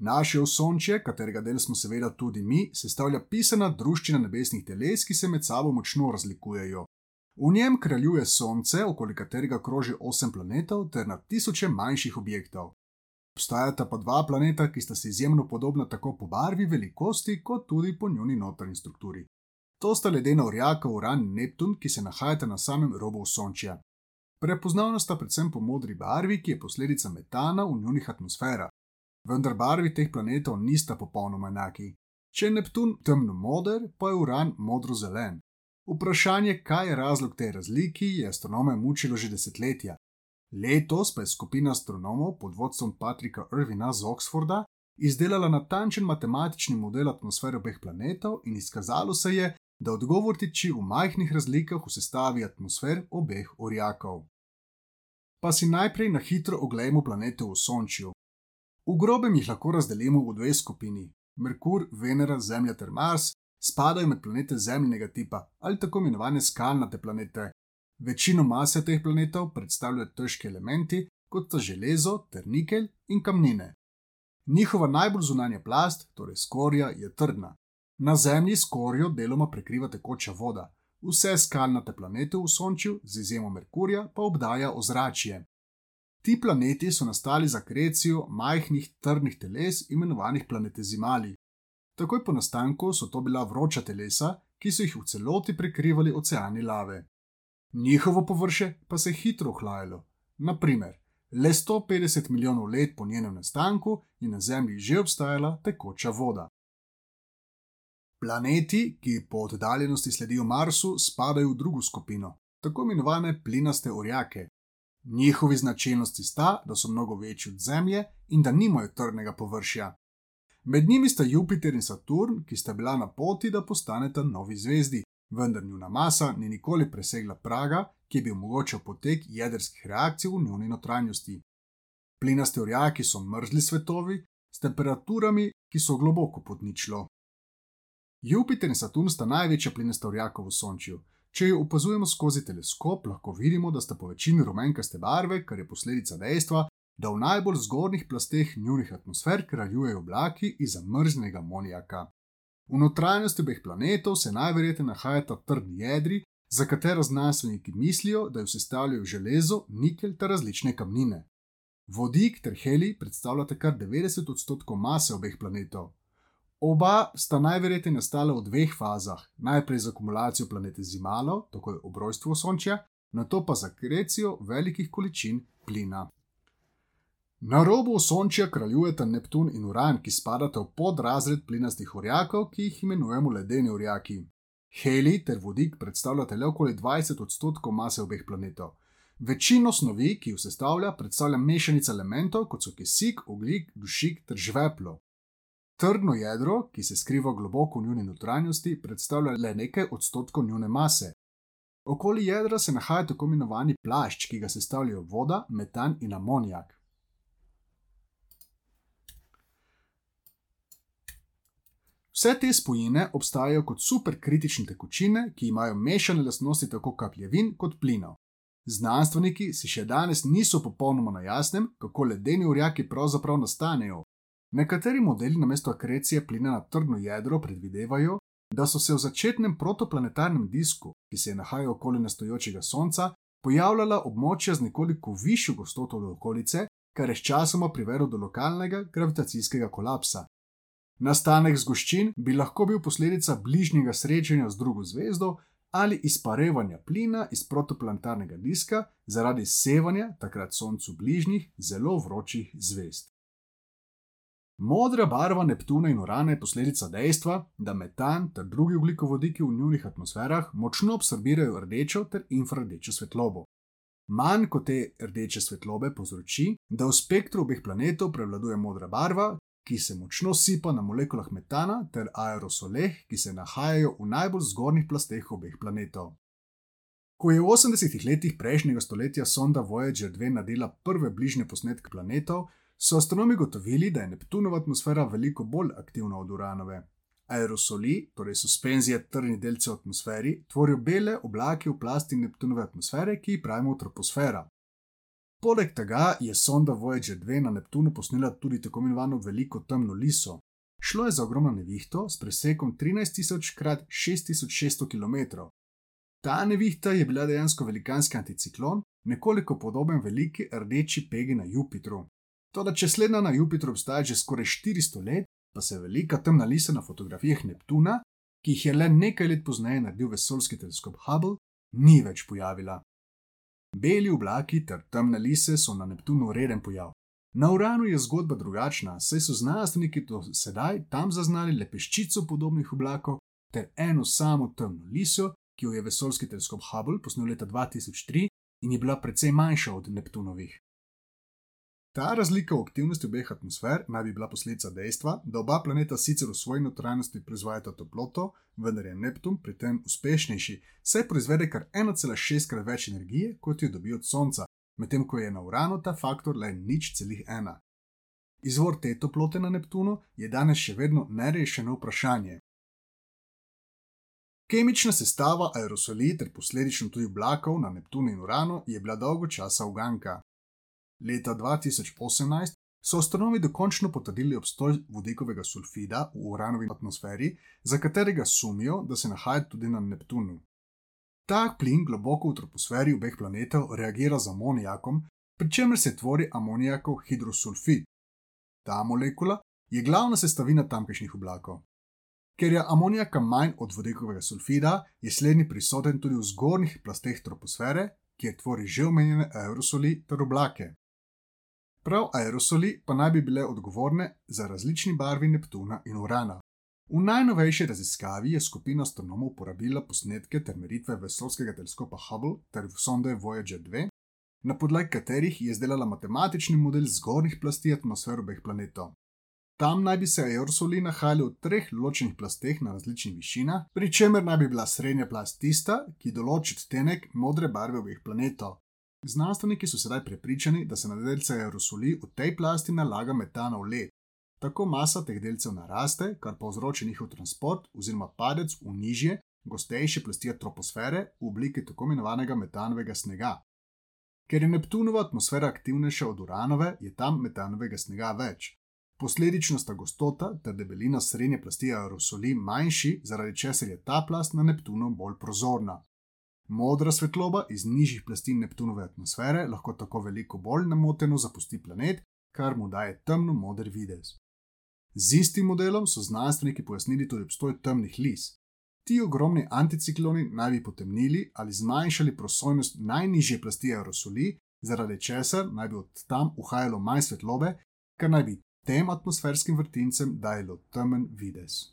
Naše osončje, katerega del smo seveda tudi mi, sestavlja pisana druščina nebesnih teles, ki se med sabo močno razlikujejo. V njem kraljuje Sonce, okoli katerega kroži osem planetov, ter na tisoče manjših objektov. Obstajata pa dva planeta, ki sta si izjemno podobna tako po barvi, velikosti, kot tudi po njuni notranji strukturi. To sta ledena orjaka Uran in Neptun, ki se nahajata na samem robu Sončja. Prepoznavna sta predvsem po modri barvi, ki je posledica metana v njunih atmosferah. Vendar barvi teh planetov nista popolnoma enaki. Če je Neptun temno moder, pa je Uran modro-zelen. Vprašanje, kaj je razlog te razliki, je astronome mučilo že desetletja. Letos pa je skupina astronomov pod vodstvom Patrika Irvina z Oxforda izdelala natančen matematični model atmosfere obeh planetov in izkazalo se je, da odgovor tiči v majhnih razlikah v sestavi atmosfer obeh orjakov. Pa si najprej na hitro oglejmo planete v Sončju. V grobem jih lahko razdelimo v dve skupini: Merkur, Venera, Zemlja ter Mars, spadajo med planete zemljnega tipa ali tako imenovane skalnate planete. Večino mase teh planetov predstavljajo težki elementi, kot sta železo ter nikelj in kamnine. Njihova najbolj zunanja plast, torej skorja, je trdna. Na Zemlji skorjo deloma prekriva tekoča voda, vse skalnate planete v Sončju, z izjemo Merkurja, pa obdaja ozračje. Ti planeti so nastali za krecijo majhnih trdnih teles, imenovanih planetezimali, Takoj po nastanku so to bila vroča telesa, ki so jih v celoti prekrivali oceani lave. Njihovo površje pa se je hitro ohlajalo. Naprimer, le 150 milijonov let po njenem nastanku je na Zemlji že obstajala tekoča voda. Planeti, ki po oddaljenosti sledijo Marsu, spadajo v drugo skupino, tako imenovane plinaste orjake. Njihovi značilnosti sta, da so mnogo večji od Zemlje in da nimajo trdnega površja. Med njimi sta Jupiter in Saturn, ki sta bila na poti, da postaneta novi zvezdi, vendar njuna masa ni nikoli presegla praga, ki bi omogočal potek jedrskih reakcij v njuni notranjosti. Plinaste orjaki so mrzli svetovi s temperaturami, ki so globoko pod ničlo. Jupiter in Saturn sta največja plinasta orjaka v Sončju. Če jo opazujemo skozi teleskop, lahko vidimo, da sta po večini rumenkaste barve, kar je posledica dejstva, da v najbolj zgornjih plasteh njunih atmosfer kraljujejo oblaki iz zamrznjenega monijaka. V notranjosti obeh planetov se najverjetneje nahajata trdni jedri, za katero znanstveniki mislijo, da jo sestavljajo železo, nikelj ter različne kamnine. Vodik ter helij predstavljata kar 90 odstotkov mase obeh planetov. Oba sta najverjetneje nastala v dveh fazah: najprej z akumulacijo planete Zimalo, tako je obrojstvo Sončja, na to pa za krecijo velikih količin plina. Na robu Sončja kraljujeta Neptun in Uran, ki spadata v podrazred plinastih orjakov, ki jih imenujemo ledeni orjaki. Heli ter vodik predstavljata le okoli 20 odstotkov mase obeh planetov. Večino snovi, ki jih sestavlja, predstavlja mešanica elementov, kot so kisik, oglik, dušik ter žveplo. Trdno jedro, ki se skriva globoko v njuni notranjosti, predstavlja le nekaj odstotkov njune mase. Okoli jedra se nahaja tako imenovani plašč, ki ga sestavljajo voda, metan in amonijak. Vse te spojine obstajajo kot superkritične tekočine, ki imajo mešane lastnosti tako kapljevin kot plinov. Znanstveniki si še danes niso popolnoma na jasnem, kako ledeni urjaki pravzaprav nastanejo. Nekateri modeli namesto akrecije plina na trdno jedro predvidevajo, da so se v začetnem protoplanetarnem disku, ki se je nahajal okoli nastojočega Sonca, pojavljala območja z nekoliko višjo gostoto od okolice, kar je sčasoma privedlo do lokalnega gravitacijskega kolapsa. Nastanek zgoščin bi lahko bil posledica bližnjega srečanja z drugo zvezdo ali izparevanja plina iz protoplantarnega diska zaradi sevanja takrat Soncu bližnjih zelo vročih zvezd. Modra barva Neptuna in Urana je posledica dejstva, da metan ter drugi ugljikovodiki v njunih atmosferah močno absorbirajo rdečo ter infrardečo svetlobo. Manj kot te rdeče svetlobe povzroči, da v spektru obeh planetov prevladuje modra barva, ki se močno sipa na molekulah metana ter aerosoleh, ki se nahajajo v najbolj zgornjih plasteh obeh planetov. Ko je v 80-ih letih prejšnjega stoletja sonda Voyager 2 nadela prve bližnje posnetke planetov, so astronomi gotovili, da je Neptunova atmosfera veliko bolj aktivna od Uranove. Aerosoli, torej suspenzije trdnih delcev v atmosferi, tvorijo bele oblake v plasti Neptunove atmosfere, ki jih pravimo troposfera. Poleg tega je sonda Voyager 2 na Neptunu posnela tudi tako imenovano veliko temno liso. Šlo je za ogromno nevihto s presekom 13.000 x 6600 km. Ta nevihta je bila dejansko velikanski anticiklon, nekoliko podoben veliki rdeči pegi na Jupitru. Toda, če slednja na Jupitru obstaja že skoraj 400 let, pa se velika temna lisa na fotografijah Neptuna, ki jih je le nekaj let pozneje naredil vesoljski teleskop Hubble, ni več pojavila. Beli oblaki ter temne lise so na Neptunu reden pojav. Na Uranu je zgodba drugačna, saj so znanstveniki do sedaj tam zaznali le peščico podobnih oblakov ter eno samo temno liso, ki jo je vesoljski teleskop Hubble posnel leta 2003 in je bila precej manjša od Neptunovih. Ta razlika v aktivnosti obeh atmosfer naj bi bila posledica dejstva, da oba planeta sicer v svoji notranjosti proizvajata toploto, vendar je Neptun pri tem uspešnejši, saj proizvede kar 1,6 krat več energije, kot jo dobi od Sonca, medtem ko je na Uranu ta faktor le nič celih ena. Izvor te toplote na Neptunu je danes še vedno nerešeno vprašanje. Kemična sestava aerosoli ter posledično tudi oblakov na Neptunu in Uranu je bila dolgo časa uganka. Leta 2018 so astronomi dokončno potrdili obstoj vodikovega sulfida v uranovi atmosferi, za katerega sumijo, da se nahaja tudi na Neptunu. Ta plin globoko v troposferi obeh planetov reagira z amonijakom, pri čemer se tvori amonijakov hidrosulfid. Ta molekula je glavna sestavina tamkajšnjih oblakov. Ker je amonijaka manj od vodikovega sulfida, je slednji prisoten tudi v zgornjih plasteh troposfere, kjer tvori že omenjene aerosoli ter oblake. Prav aerosoli pa naj bi bile odgovorne za različni barvi Neptuna in Urana. V najnovejši raziskavi je skupina astronomov uporabila posnetke ter meritve vesoljskega teleskopa Hubble ter sonde Voyager 2, na podlagi katerih je izdelala matematični model zgornjih plasti atmosfer obeh planetov. Tam naj bi se aerosoli nahajali v treh ločenih plasteh na različnih višinah, pri čemer naj bi bila srednja plast tista, ki določi odtenek modre barve obeh planetov. Znanstveniki so sedaj prepričani, da se na delce aerosoli v tej plasti nalaga metanov led. Tako masa teh delcev naraste, kar povzroči njihov transport oziroma padec v nižje, gostejše plasti troposfere v obliki tako imenovanega metanovega snega. Ker je Neptunova atmosfera aktivnejša od Uranove, je tam metanovega snega več. Posledično sta gostota ter debelina srednje plasti aerosoli manjši, zaradi česar je ta plast na Neptunu bolj prozorna. Modra svetloba iz nižjih plasti Neptunove atmosfere lahko tako veliko bolj nemoteno zapusti planet, kar mu daje temno moder videz. Z istim modelom so znanstveniki pojasnili tudi obstoj temnih lis. Ti ogromni anticikloni naj bi potemnili ali zmanjšali prosojnost najnižje plasti aerosoli, zaradi česar naj bi od tam uhajalo manj svetlobe, kar naj bi tem atmosferskim vrtincem dajalo temen videz.